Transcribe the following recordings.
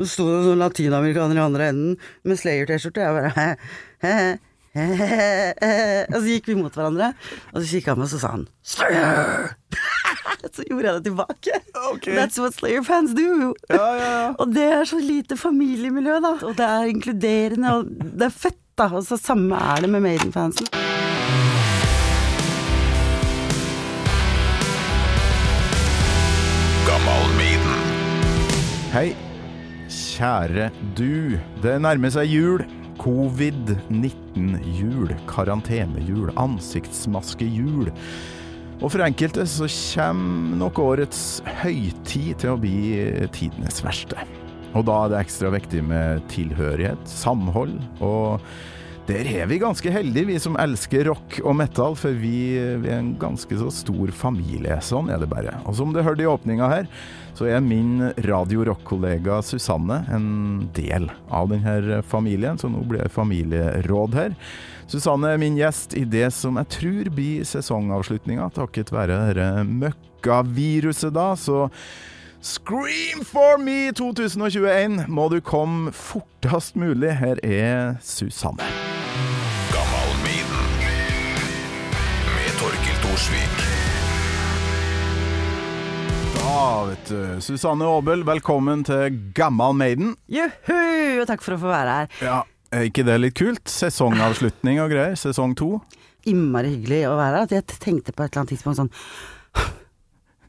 Så sto det noen latinamerikanere i andre enden med Slayer-T-skjorte, og jeg bare. Og så gikk vi mot hverandre, og så kikka han meg, og så sa han Slayer! så gjorde jeg det tilbake. Okay. That's what Slayer-fans do. Ja, ja, ja. Og det er så lite familiemiljø, da. Og det er inkluderende, og det er fett, da. Og så samme er det med Maiden-fansen. Kjære du. Det nærmer seg jul. Covid-19-jul, karantenejul, ansiktsmaskejul. Og for enkelte så kommer nok årets høytid til å bli tidenes verste. Og da er det ekstra viktig med tilhørighet, samhold og der er vi ganske heldige, vi som elsker rock og metal, for vi, vi er en ganske så stor familie. Sånn er det bare. Og som du hørte i åpninga her, så er min Radio Rock-kollega Susanne en del av denne familien, så nå blir det familieråd her. Susanne er min gjest i det som jeg tror blir sesongavslutninga, takket være dette møkkaviruset, da. Så Scream for me 2021 må du komme fortest mulig. Her er Susanne. Torkil Thorsvik. Da, vet du. Susanne Aabel, velkommen til Gammal Maiden. Juhu! Og takk for å få være her. Ja, er ikke det litt kult? Sesongavslutning og greier. Sesong to. Innmari hyggelig å være her. At jeg tenkte på et eller annet tidspunkt sånn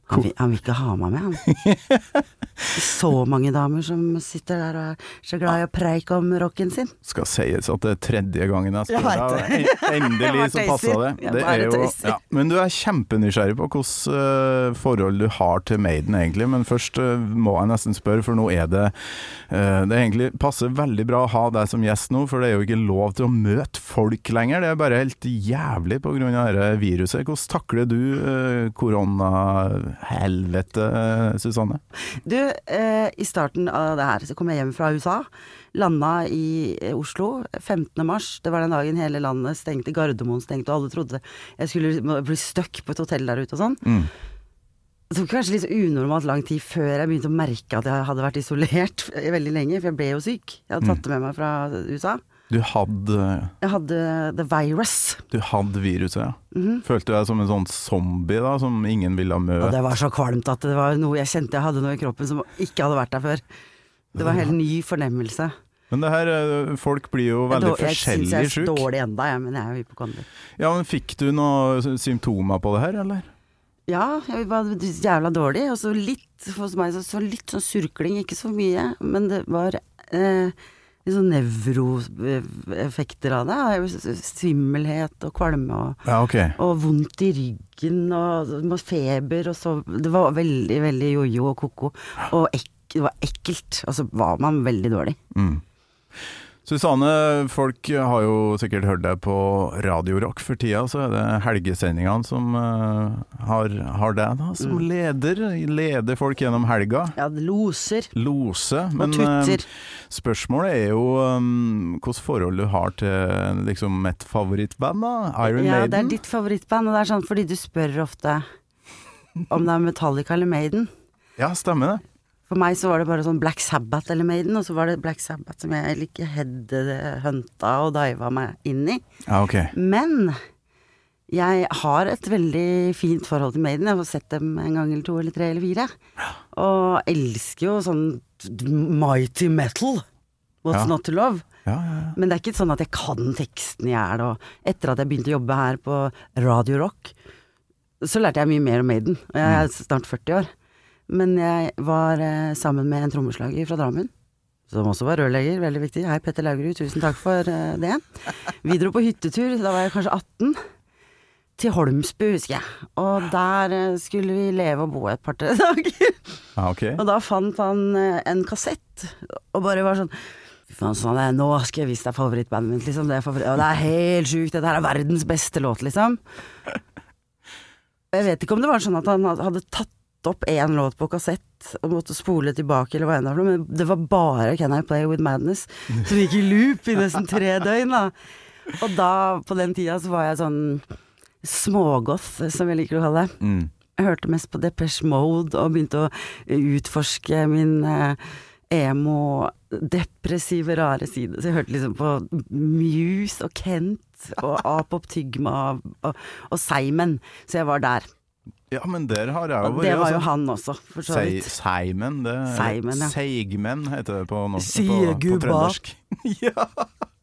han vil, han vil ikke ha meg med, han. Så mange damer som sitter der og er så glad i å preike om rocken sin. Skal sies at det er tredje gangen jeg spør deg. Endelig så passa det. det er jo, ja. Men du er kjempenysgjerrig på hvilket uh, forhold du har til Maiden, egentlig. Men først eh, må jeg nesten spørre, for nå er det eh, Det egentlig passer veldig bra å ha deg som gjest nå, for det er jo ikke lov til å møte folk lenger. Det er bare helt jævlig pga. dette viruset. Hvordan takler du uh, uh, Susanne? Du, eh, i starten av det her så kom jeg hjem fra USA. Landa i eh, Oslo 15. mars. Det var den dagen hele landet stengte, Gardermoen stengte, og alle trodde jeg skulle bli stuck på et hotell der ute og sånn. Mm. Det tok kanskje litt unormalt lang tid før jeg begynte å merke at jeg hadde vært isolert veldig lenge, for jeg ble jo syk. Jeg hadde tatt det med meg fra USA. Du hadde, Jeg hadde the virus. du hadde viruset, ja. Følte du deg som en sånn zombie da, som ingen ville Og møte? det var så kvalmt at det var noe jeg kjente jeg hadde noe i kroppen som ikke hadde vært der før. Det var en helt ny fornemmelse. Men det her, eh, folk blir jo veldig jeg, jeg syns jeg er dårlig enda, jeg, men jeg er jo hypokonder. Ja, men fikk du noen symptomer på det her, eller? Ja, jeg var jævla dårlig. Og så litt, hos meg så, litt sånn surkling, ikke så mye. Men det var eh, sånn nevroeffekter av det. Svimmelhet og kvalme og, Ja, okay. og vondt i ryggen og feber og så Det var veldig, veldig jojo og ko-ko. Og ek, det var ekkelt. Og så var man veldig dårlig. Mm. Susanne, folk har jo sikkert hørt deg på Radio Rock for tida, så er det helgesendingene som uh, har, har deg da, som Mm. leder. Leder folk gjennom helga. Ja, loser Lose. Men eh, spørsmålet er jo um, hvilket forhold du har til liksom et favorittband, da? Iron ja, det er ditt favorittband, og det er sånn fordi du spør ofte om det er Metallica eller Maiden. Ja, stemmer det. For meg så var det bare sånn Black Sabbath eller Maiden, og så var det Black Sabbath som jeg like headhunta og diva meg inn i. Ah, okay. Men jeg har et veldig fint forhold til Maiden. Jeg har sett dem en gang eller to eller tre eller fire. Og elsker jo sånn mighty metal. What's Ja. not to love? Ja, ja. Men det er ikke sånn at jeg kan teksten i hjel. Og etter at jeg begynte å jobbe her på Radio Rock, så lærte jeg mye mer om Maiden. Og jeg er snart 40 år. Men jeg var eh, sammen med en trommeslager fra Drammen. Som også var rørlegger, veldig viktig. Hei, Petter Laugerud, tusen takk for eh, det. Vi dro på hyttetur, da var jeg kanskje 18. Til Holmsbu, husker jeg. Og der eh, skulle vi leve og bo et par-tre dager. Ah, okay. Og da fant han en kassett, og bare var sånn sånn nå skal jeg vise deg favorittbandet mitt, liksom. Det er, favoritt, og det er helt sjukt, dette her er verdens beste låt, liksom. Jeg vet ikke om det var sånn at han hadde tatt opp én låt på kassett og måtte spole tilbake, eller hva enn det var, men det var bare Can I Play With Madness som gikk i loop i nesten tre døgn, da. Og da, på den tida, så var jeg sånn smågoth, som jeg liker å kalle det. Mm. Jeg hørte mest på Depeche Mode og begynte å utforske min eh, emo, depressive, rare side. Så jeg hørte liksom på Muse og Kent og Apop Tygma og, og Seimen. Så jeg var der. Ja, men der har jeg jo vært. det var jo altså. han også, for så vidt. Seimen, det Seimen, ja. Seigmenn heter det på norsk. På, på trøndersk. ja.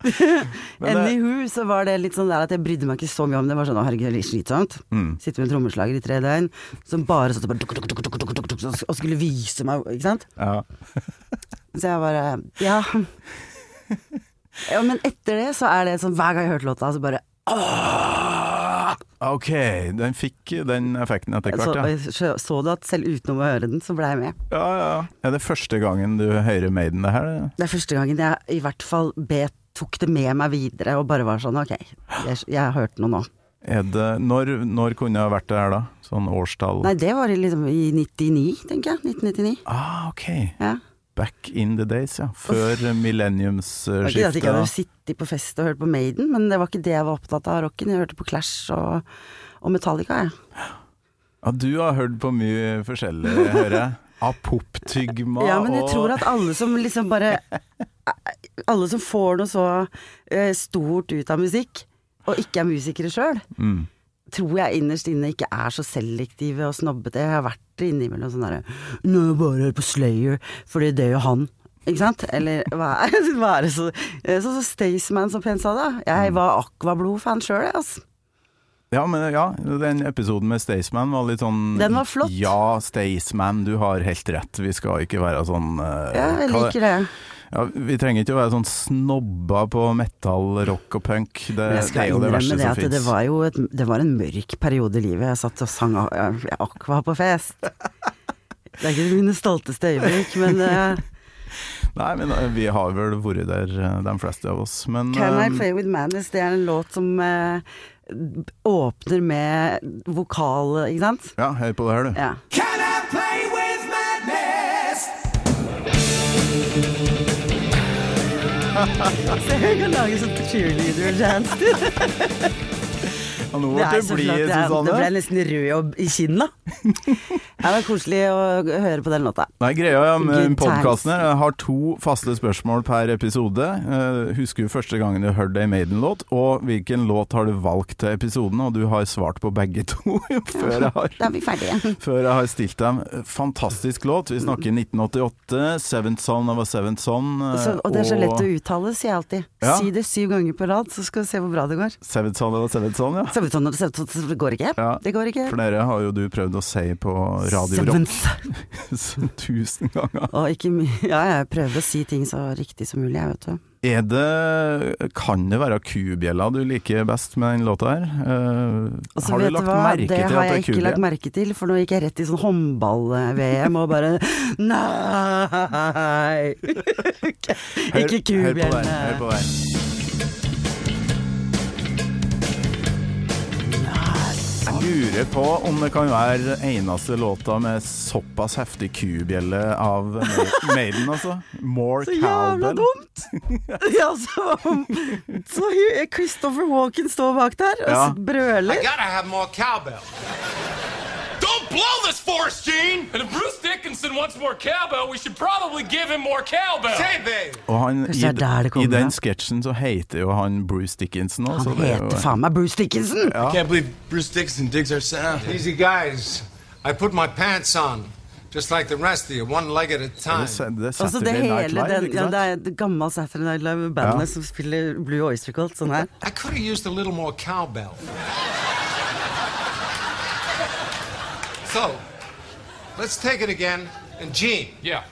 Anywho, så var det litt sånn der at jeg brydde meg ikke så mye om det. Var sånn, å herregud, det er slitsomt. mm. Sitte med en trommeslager i tre døgn som bare satt og bare Tuk, tuk, tuk, tuk, tuk, tuk og skulle vise meg, ikke sant. ja. Så jeg bare Ja. ja men etter det så er det sånn hver gang jeg hørte låta, så bare åh! Ok, den fikk den effekten etter hvert, ja. så, så du at selv utenom å høre den, så ble jeg med. ja. Ja, Er det første gangen du hører Maiden det her? Det er første gangen jeg i hvert fall bet, tok det med meg videre og bare var sånn ok, jeg, jeg har hørt noe nå. Det, når, når kunne det vært det her da? Sånn årstall? Nei, det var liksom i 99, tenker jeg. 1999. Ah, ok. Ja. Back in the days, ja. Før Det millenniumsskiftet. ikke at jeg ikke hadde sittet på fest og hørt på Maiden, men det var ikke det jeg var opptatt av rocken. Jeg hørte på Clash og, og Metallica, jeg. Ja, du har hørt på mye forskjellig, hører jeg. Apoptygma Ja, men jeg og tror at alle som liksom bare Alle som får noe så eh, stort ut av musikk, og ikke er musikere sjøl, mm. Tror jeg innerst inne ikke er så selektive og snobbete. Jeg har vært innimellom sånn derre Nå bare hører på Slayer, fordi det gjør han. Ikke sant? Eller hva er, hva er det så Sånn som Staysman så pent sa det. Jeg var Aquablod-fan sjøl, jeg, altså. Ja, men ja, den episoden med Staysman var litt sånn Den var flott. Ja, Staysman, du har helt rett. Vi skal ikke være sånn uh, Ja, jeg liker det. Ja, vi trenger ikke å være sånn snobba på metal, rock og punk. Det, det er jo det verste det som fins. det var jo et, det var en mørk periode i livet. Jeg satt og sang Aqua på fest. Det er ikke mine stolteste øyeblikk, men uh, Nei, men eh, vi har vel vært der, eh, de fleste av oss. Men Can I eh, Play With Madness, det er en låt som eh, åpner med vokal, ikke sant? ja, hør på det her, du. Ja. Can I play Så hun kan lage sånn cheerleader-dance. Nå Det, ble du blid, Susanne. Det ble nesten rød i kinna. Det var koselig å høre på den låta. Nei, greia ja, med podkasten her, jeg har to faste spørsmål per episode. Eh, husker du første gangen du hørte ei Maiden-låt, og hvilken låt har du valgt til episoden? Og du har svart på begge to før jeg har Da er vi ferdige. Før jeg har stilt dem. Fantastisk låt. Vi snakker 1988. 'Seventh Son of a Seventh Son'. eh, Så, og det er så lett å uttale, sier jeg alltid. Ja. Si det syv ganger på rad, så skal du se hvor bra det går. Seventh Son of a Seventh Son, ja. Seventh, seventh, det går ikke. Ja. Det går ikke. For dere har jo du prøvd å si på Radio Rock tusen ganger. Og ikke mye Ja, jeg prøver å si ting så riktig som mulig, jeg, vet du. Er det Kan det være kubjella du liker best med den låta her? Uh, altså, har du lagt hva, merke det til at det er kubjella? det har jeg ikke lagt merke til, for nå gikk jeg rett i sånn håndball-VM og bare Nei! ikke Hør- Hør på kubjellene. den. Hør på den. Lurer på om det kan være eneste låta med såpass heftig kubjelle av Maiden, altså. More Så jævla dumt! ja, så, så Christopher Walken står bak der og Ja. brøler. I gotta have more cowbell. Blow this forest, Gene! And if Bruce Dickinson wants more cowbell, we should probably give him more cowbell. Og han, i, I den sketsjen så heter jo han Bruce Dickinson òg, Han er heter faen meg Bruce Dickinson! I Can't believe Bruce Dickinson digs our sound. Easy, guys. I put my pants on, just like the rest of you, one leg at a time. Det, det, det Altså det hele Live, den, ja, det er gamle Saturday Night Live-bandet Ja. som spiller Blue Oyster Cult sånn her. I could have used a little more cowbell. So, let's take it again. And Gene, Yeah,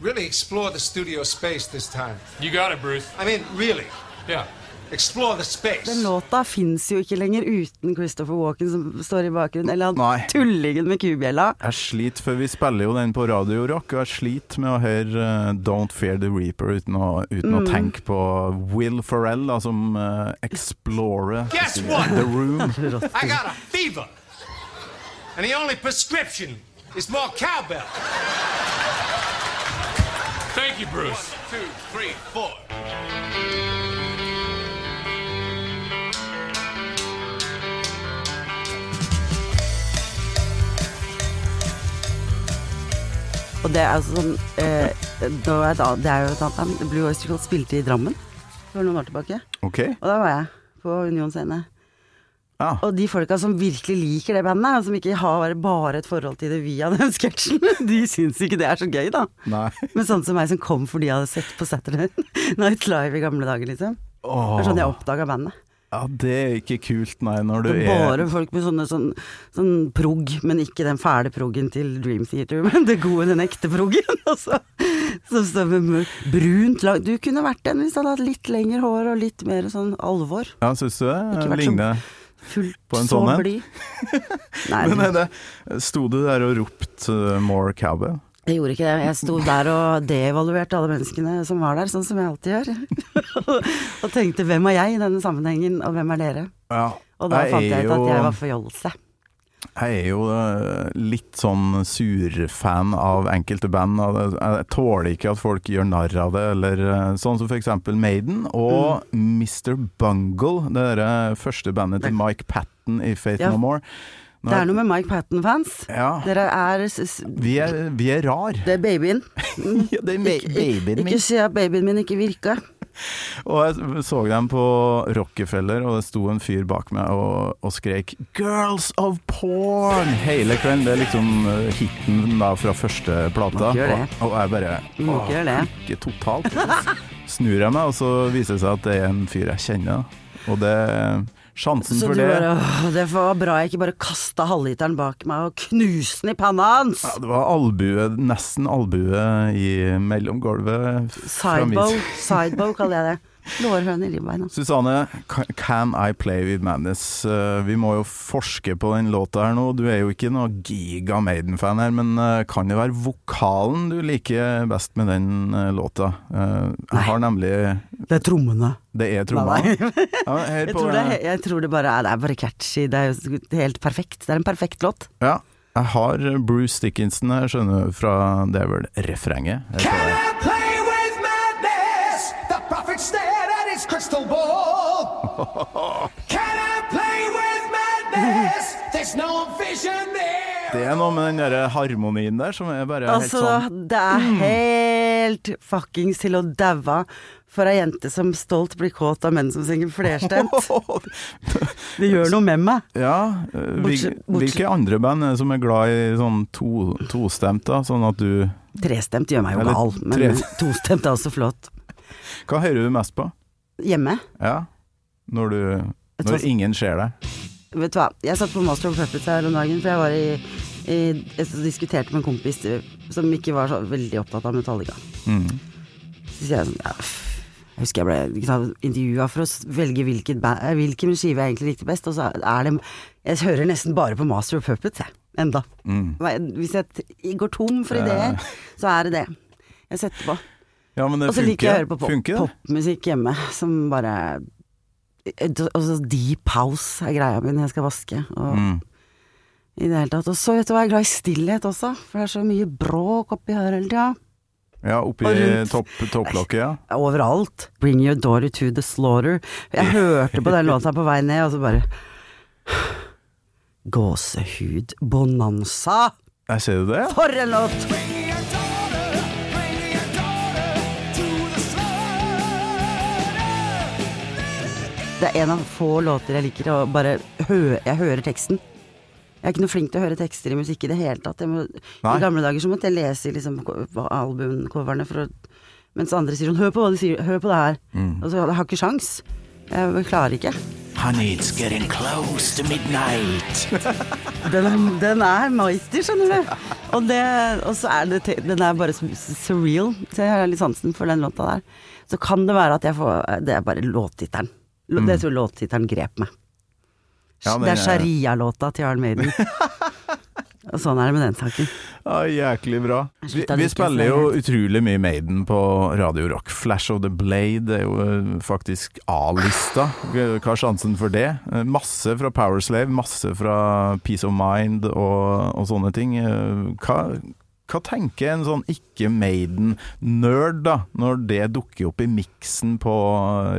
really explore the studio space this time. you got it, Bruce. I mean, really, Yeah. explore the space. Den låta fins jo ikke lenger uten Christopher Walken som står i bakgrunnen, eller Nei. han tullingen med kubjella. Jeg sliter, for vi spiller jo den på Radio Rock, og jeg sliter med å høre uh, Don't Fear the Reaper uten å, uten Mm. å tenke på Will Ferrell, da, som uh, explorer The Room. I got a fever. And the only prescription is more cowbell. Thank you, Bruce. Two, three, four. Og det er altså sånn eh, Det er et annet- det er jo et annet band. Blue Oyster Cult spilte i Drammen for noen år tilbake. Ok. Og da var jeg på Union scene. Ja. Og de folka som virkelig liker det bandet, som ikke har bare et forhold til det via den sketsjen, de syns ikke det er så gøy, da. Nei. Men sånn som meg som kom fordi jeg hadde sett på Saturday Night Live i gamle dager, liksom. Det er sånn jeg oppdaga bandet. Ja, det er ikke kult, nei, når du Det er bare folk med sånne sånn, sånn prog, men ikke den fæle proggen til Dream Theater, men det gode, den ekte proggen. Altså. Som står med brunt lag. Du kunne vært den hvis du hadde hatt litt lengre hår og litt mer sånn alvor. Ja, syns du det? Så- Ligner Fullt På en så blid. Men er det, sto du der og ropte uh, 'more cowbell'? jeg gjorde ikke det. Jeg sto der og devaluerte alle menneskene som var der, sånn som jeg alltid gjør. og tenkte hvem er jeg i denne sammenhengen, og hvem er dere? Ja. Og da fant er jeg ut at jeg var forjollse. Jeg er jo eh, litt sånn surfan av enkelte band. Jeg tåler ikke at folk gjør narr av det, eller eh, sånn som for eksempel Maiden og Mr. Bungle, det der første bandet til Mike Patten i Faith Ja. No More. Det er noe med Mike Patton-fans. Ja, Dere er vi er, vi er rar. Det er babyen. Ja, det er babyen min. Ikke si at babyen min ikke virka. Og jeg så dem på Rockefeller, og det sto en fyr bak meg og, og skrek 'Girls of Porn' hele kvelden. Det er liksom eh, hiten da fra første plata. Og, og jeg bare Du ikke totalt. Ikke totalt. Snur jeg meg, og så viser det seg at det er en fyr jeg kjenner. Og det Sjansen Så for det bare Det var bra jeg ikke bare kasta halvliteren bak meg og knuste den i panna hans! ja, Det var albue, nesten albue i mellomgulvet. Sidebow, sidebow kaller jeg det. Lårhøne i ribbeina. Susanne, Can I Play With Madness? Eh, vi må jo forske på den låta her nå. Du er jo ikke noe giga Maiden-fan her, men eh, kan det være vokalen du liker best med den eh, låta? Eh, jeg har nemlig Det er trommene. Det er trommene? Nei, Ja, Jeg tror, det, jeg tror det bare er, det er bare catchy. Det er jo helt perfekt. Det er en perfekt låt. Ja. Jeg har Bruce Dickinson her, skjønner du, fra Det er vel refrenget. Can. I play Det er noe med den der harmonien der som er bare helt Altså, sånn det er helt fuckings til å daue for ei jente som stolt blir kåt av menn som synger flerstemt. Det gjør noe med meg. Ja, eh, Bortsett- bortsett- hvilke andre band er det som er glad i sånn to, tostemt, da? Sånn at du Trestemt gjør meg jo gal, men tostemt er også flott. Hva hører du mest på? Hjemme. Ja, når du Når ingen ser deg. Vet du hva, jeg satt på Master of Puppets her om dagen, for jeg var i, i jeg diskuterte med en kompis eh, som ikke var så veldig opptatt av Metallica. Mm. Så sier jeg sånn ja, Jeg husker jeg ble intervjua for å velge hvilket ba- eh, hvilken skive jeg egentlig likte best, og så er det Jeg hører nesten bare på Master of Puppets, jeg. Enda. Mm. Hvis jeg går tom for ideer, så er det det. Jeg setter på. Ja, men det Og så liker jeg å høre på pop, popmusikk hjemme, som bare Og så deep house er greia mi når jeg skal vaske. Og Mm. i det hele tatt. Og så vet du hva, jeg er glad i stillhet også, for det er så mye bråk oppi her hele tida. Ja, oppi topp, topplokket, ja. Overalt. Bring your daughter to the slaughter. Jeg hørte på den låta på vei ned, og så bare Gåsehud bonanza! Jeg ser jo det. For en låt! Det er en av få låter jeg liker å bare høre Jeg hører teksten. Jeg er ikke noe flink til å høre tekster i musikk i det hele tatt. Jeg må, I gamle dager så måtte jeg lese liksom, albumcoverne for å Mens andre sier sånn Hør på hva de sier, hør på det her. Mm. Og så jeg har ikke sjans. Jeg klarer ikke. Honey, it's getting close to midnight. Den er, den er meister, skjønner du. Og, det, og så er det Den er bare surreal. Så jeg har litt sansen for den låta der. Så kan det være at jeg får Det er bare låttittelen. Det tror jeg låttittelen grep meg. Ja, men, det er sharia-låta til Arne Maiden. og sånn er det med den saken. Ja, jæklig bra. Vi, vi spiller jo utrolig mye Maiden på Radio Rock. Flash of the Blade er jo eh, faktisk A-lista. Hva er sjansen for det? Eh, Masse fra Powerslave, masse fra Peace of Mind og, og sånne ting. Eh, Hva, Hva tenker en sånn ikke Maiden-nerd, da, når det dukker opp i miksen på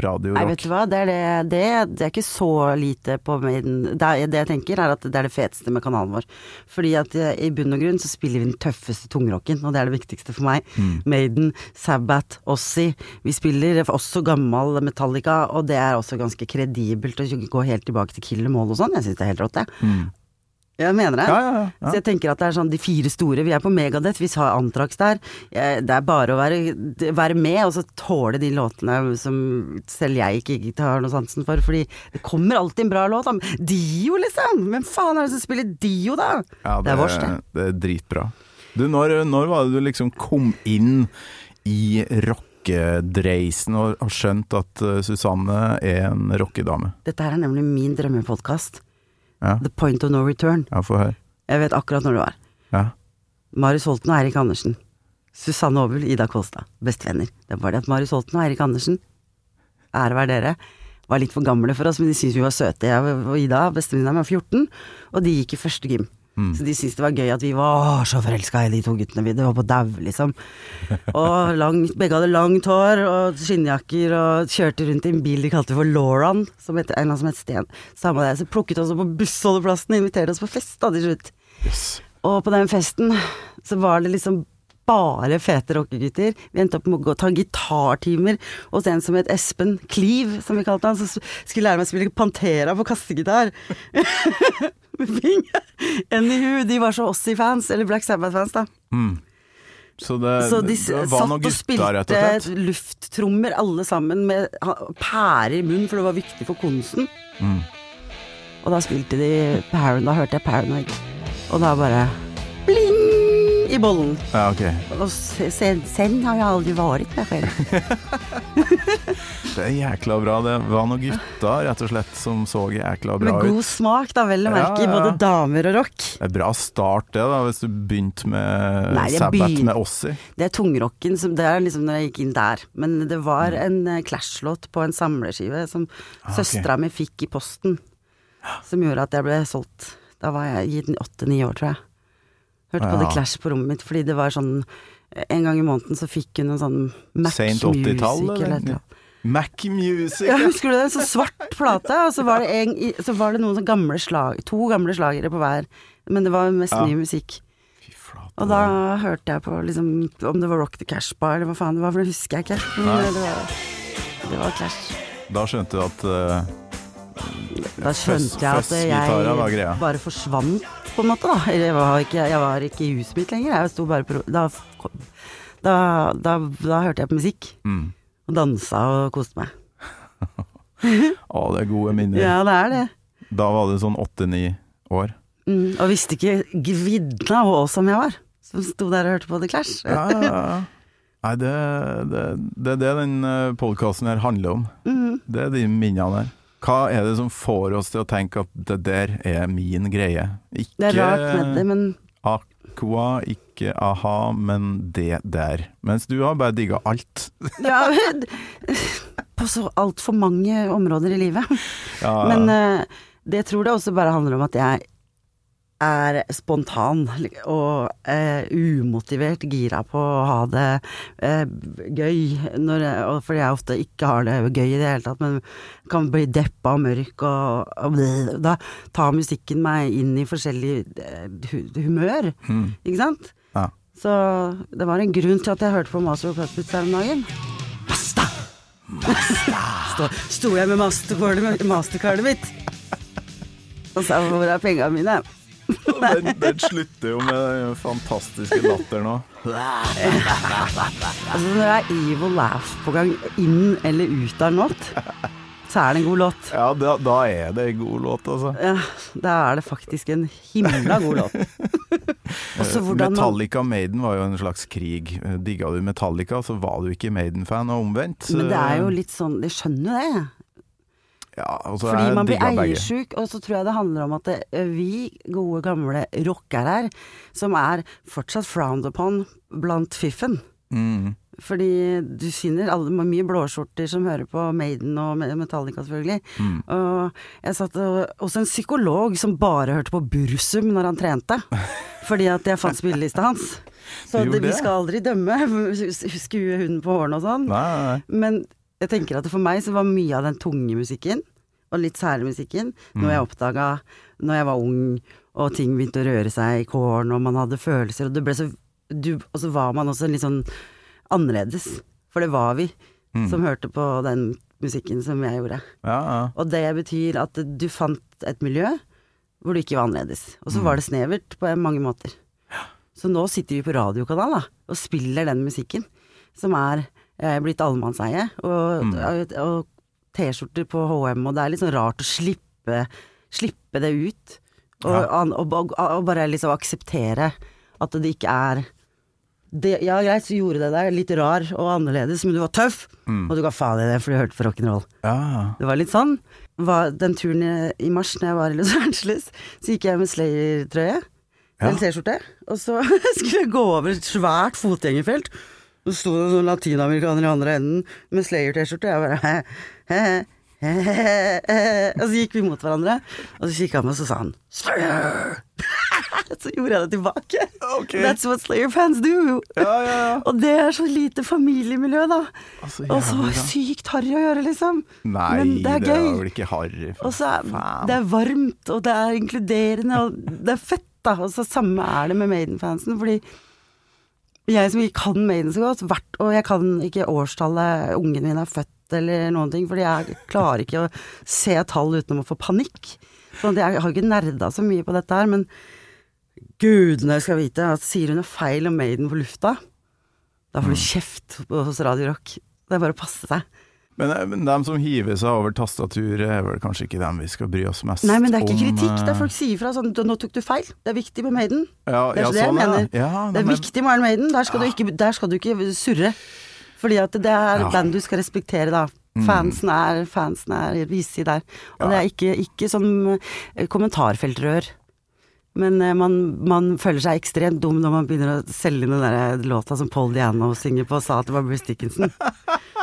radio rock? Nei, vet du hva, det er, det, det, det er ikke så lite på Maiden. Det, det jeg tenker er at det er det feteste med kanalen vår. Fordi at eh, i bunn og grunn så spiller vi den tøffeste tungrocken, og det er det viktigste for meg. Maiden, Sabbat, Ossie. Vi spiller også gammel Metallica, og det er også ganske kredibelt å gå helt tilbake til Killer Mål og sånn. Jeg syns det er helt rått, jeg. Jeg mener det. Ja, ja, ja. Så jeg tenker at det er sånn de fire store. Vi er på Megadeth, vi har Antrax der. Det er bare å være, være med, og så tåle de låtene som selv jeg ikke, har noe sansen for. Fordi det kommer alltid en bra låt. Dio, liksom! Hvem faen er det som spiller Dio, da? Ja, det er vårs, det. det er dritbra. Du, når, når var det du liksom kom inn i rockedreisen og har skjønt at eh, Susanne er en rockedame? Dette her er nemlig min drømmepodkast. Ja, The Point of No Return. ja få høre. Jeg vet akkurat når det var. Ja. Marius Holten og Eirik Andersen. Susanne Aabel, Ida Kolstad. Bestevenner. Det var det at Marius Holten og Eirik Andersen, ære være dere, var litt for gamle for oss, men de syntes vi var søte. Jeg og Ida, bestevenninna mi, var 14, og de gikk i første gym. Så de syntes det var gøy at vi var så forelska i de to guttene. Vi det var på dau, liksom. Og langt, begge hadde langt hår og skinnjakker og kjørte rundt i en bil de kalte for Lauran, som het, en eller annen som het Sten. Samme det, så plukket oss opp på bussholdeplassen og inviterte oss på fest da til slutt. Og på den festen så var det liksom bare fete rockegutter. Vi endte opp med å gå og ta gitartimer hos en som het Espen Kliv, som vi kalte han, som skulle lære meg å spille Pantera på kassegitar. Anywho, de var så Ossie-fans, eller Black Sabbath-fans, da. Så det, Så de det var satt og spilte lufttrommer alle sammen med pærer i munnen, for det var viktig for kunsten. Mm. Og da spilte de Paranoid, da hørte jeg Paranoid. Og da bare bling i bollen. Ja, ok. Og sen, sen har jeg aldri vært meg selv. Det er jækla bra. Det var noen gutter, rett og slett, som så jækla bra ut. Med god ut. smak, da, vel å merke, Ja, ja. både damer og rock. Det er bra start, det, da, hvis du begynte med Nei, Sabbath begyn- med Ossie. Det er tungrocken, som, det er liksom når jeg gikk inn der. Men det var Mm. en eh, Clash-låt på en samleskive som Ah, okay. søstera mi fikk i posten. Som gjorde at jeg ble solgt. Da var jeg i åtte-ni år, tror jeg. Hørte på. The Clash på rommet mitt, fordi det var sånn En gang i måneden så fikk hun en sånn Mac Music 80-tall, eller annet. Mac Music. Ja, husker du det? Så svart plate, og så var det, en, så var det noen sånn gamle slag, to gamle slagere på hver. Men det var mest Ja. ny musikk. Og da hørte jeg på liksom Om det var Rock the Cash Bar eller hva faen det var, for det husker jeg ikke. Det var, det var Clash. Da skjønte du at eh, Da skjønte jeg at jeg bare forsvant, på en måte, da. Jeg var ikke, jeg var ikke i huset mitt lenger. Jeg sto bare på Da, da, da, da hørte jeg på musikk. mm. Og dansa og koste meg. Å, det er gode minner. Ja, det er det. Da var du sånn åtte-ni år. Mm, og visste ikke gvidna hva som jeg var. Som sto der og hørte på The Clash. Ja, ja, ja. Nei, det, det, det er det den podkasten her handler om. Mm. Det er de minnene der. Hva er det som får oss til å tenke at det der er min greie? Ikke Det er rart med det, men Aqua, ikke a-ha, men det der. Mens du har bare digga alt. Ja, på så altfor mange områder i livet. Ja, Men eh, det tror jeg også bare handler om at jeg er spontan og eh, umotivert gira på å ha det eh, gøy, når og fordi jeg ofte ikke har det gøy i det hele tatt, men kan bli deppa og mørk og, og. Da tar musikken meg inn i forskjellig eh, hu- humør, ikke sant? Ja. Så det var en grunn til at jeg hørte på Master of Puppets her om dagen. Masta! Sto, sto jeg med mastercardet, mitt og sa hvor er pengene mine? Den, den slutter jo med den fantastiske latteren òg. Altså Når det er evil laugh på gang inn eller ut av en låt, så er det en god låt. Ja, da, da er det en god låt, altså. Ja, da er det faktisk en himla god låt. Metallica Maiden var jo en slags krig. Digga du Metallica, så var du ikke Maiden-fan, og omvendt. Men det er jo litt sånn De skjønner jo det. Ja, Fordi man blir eiersjuk, og så tror jeg det handler om at det, vi gode gamle rockere her, som er fortsatt frowned upon blant fiffen Mm. Fordi du finner alle, mye blåskjorter som hører på Maiden og Metallica, selvfølgelig. Og jeg satt og, hos en psykolog som bare hørte på Bursum når han trente. Fordi at jeg fant spillelista hans. Så det, vi skal aldri dømme. Skue hunden på hårene og sånn. Men jeg tenker at for meg så var mye av den tunge musikken, og litt særlig musikken, noe jeg oppdaga når jeg var ung, og ting begynte å røre seg i kåren, og man hadde følelser, og det ble så du, Og så var man også litt sånn annerledes. For det var vi som hørte på den musikken som jeg gjorde. Ja, ja. Og det betyr at du fant et miljø hvor du ikke var annerledes. Og så var det snevert på mange måter. Så nå sitter vi på radiokanal da, og spiller den musikken, som er blitt allemannseie. Og, og, og T-skjorter på HM, og det er litt sånn rart å slippe, slippe det ut. Og, an- og, og, og bare liksom akseptere at det ikke er det, Ja, greit, så gjorde det deg litt rar og annerledes, men du var tøff, og du ga faen i det, for du hørte på rock'n'roll. ja. Det var litt sånn. Var den turen i, mars når jeg var i Los Angeles, så gikk jeg med Slayer-trøye. Eller T-skjorte. Og så skulle jeg gå over et svært fotgjengerfelt. Så sto det noen latinamerikanere i andre enden med Slayer-T-skjorte. Jeg bare. Og så gikk vi mot hverandre, og så kikka han meg, og så sa han Slayer! så gjorde jeg det tilbake. Okay. That's what Slayer-fans do. Ja, ja, ja. Og det er så lite familiemiljø, da. Altså, og så sykt harry å gjøre, liksom. Nei, Men det er gøy. vel ikke harry. Og så er det er varmt, og det er inkluderende, og det er fett, da. Og så samme er det med Maiden-fansen, fordi jeg som ikke kan Maiden så godt, hvert, og jeg kan ikke årstallet ungen min er født eller noen ting, fordi jeg klarer ikke å se tall uten å få panikk. Sånn jeg har ikke nerda så mye på dette her, men gudene skal vite at sier hun noe feil om Maiden på lufta, da får du kjeft hos Radio Rock. Det er bare å passe seg. Men, de dem som hiver seg over tastaturet, er vel kanskje ikke dem vi skal bry oss mest om? Nei, men det er ikke kritikk. Det eh, er folk sier fra sånn Nå tok du feil. Det er viktig med Maiden. Ja, Det er ja, det jeg sånn, mener. Ja, det er men- viktig med Iron Maiden. Der skal, du ikke, der skal du ikke surre. Fordi at det er Ja. Mm. band du skal respektere, da. Fansen er, fansen er visig der. Og det er ikke, ikke sånn eh, kommentarfeltrør. Men eh, man, man føler seg ekstremt dum når man begynner å selge den der låta som Paul Diano synger på og sa at det var Bruce Dickinson.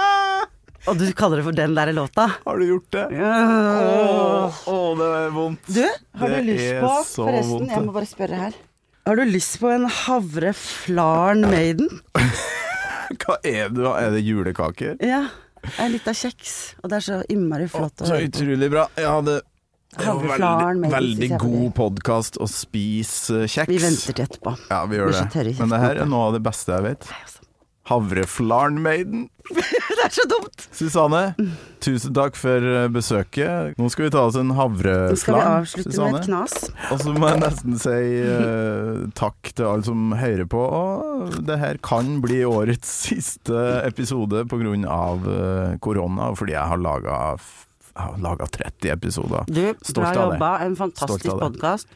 Og du kaller det for den der låta? Har du gjort det? Ja. oh, det er vondt. Du, har Det du lyst på Forresten, vondt, jeg må bare spørre her. Har du lyst på en havreflaren Maiden? Hva er det? da? Er det julekaker? Ja. En lita kjeks. Og det er så innmari flott oh, Så utrolig bra. Jeg hadde Havreflaren veldig, veldig god podkast å spise kjeks. Vi venter til etterpå. Ja, vi gjør det. Men det her er noe av det beste jeg vet. Havreflarn-maiden. Det er så dumt! Susanne, tusen takk for eh, besøket. Nå skal vi ta oss en havreflarn. Nå skal vi avslutte med et knas. Og så må jeg nesten si uh, takk til alle som hører på. Og det her kan bli årets siste episode pga. Uh, korona, og fordi jeg har laga laga 30 episoder. Du, Stolt bra jobba. En fantastisk podkast.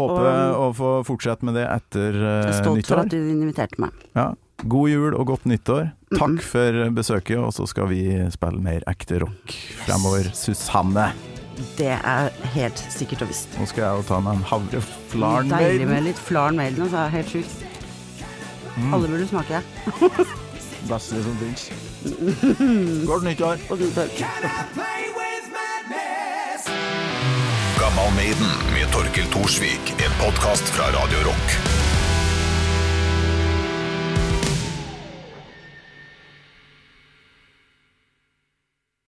Håper Og- å få fortsette med det etter uh, er stolt for at du inviterte meg. Ja. God jul og godt nyttår. Takk for besøket, og så skal vi spille mer ekte rock fremover. Susanne. Det er helt sikkert og visst. Nå skal jeg jo ta meg en havreflarn. Deilig med litt flarn Maiden, altså. Helt sjukt. Mm. Alle burde smake. Beste som fins. Godt nyttår. Godt madness? Gammal Maiden med Torkel Thorsvik. En podkast fra Radio Rock.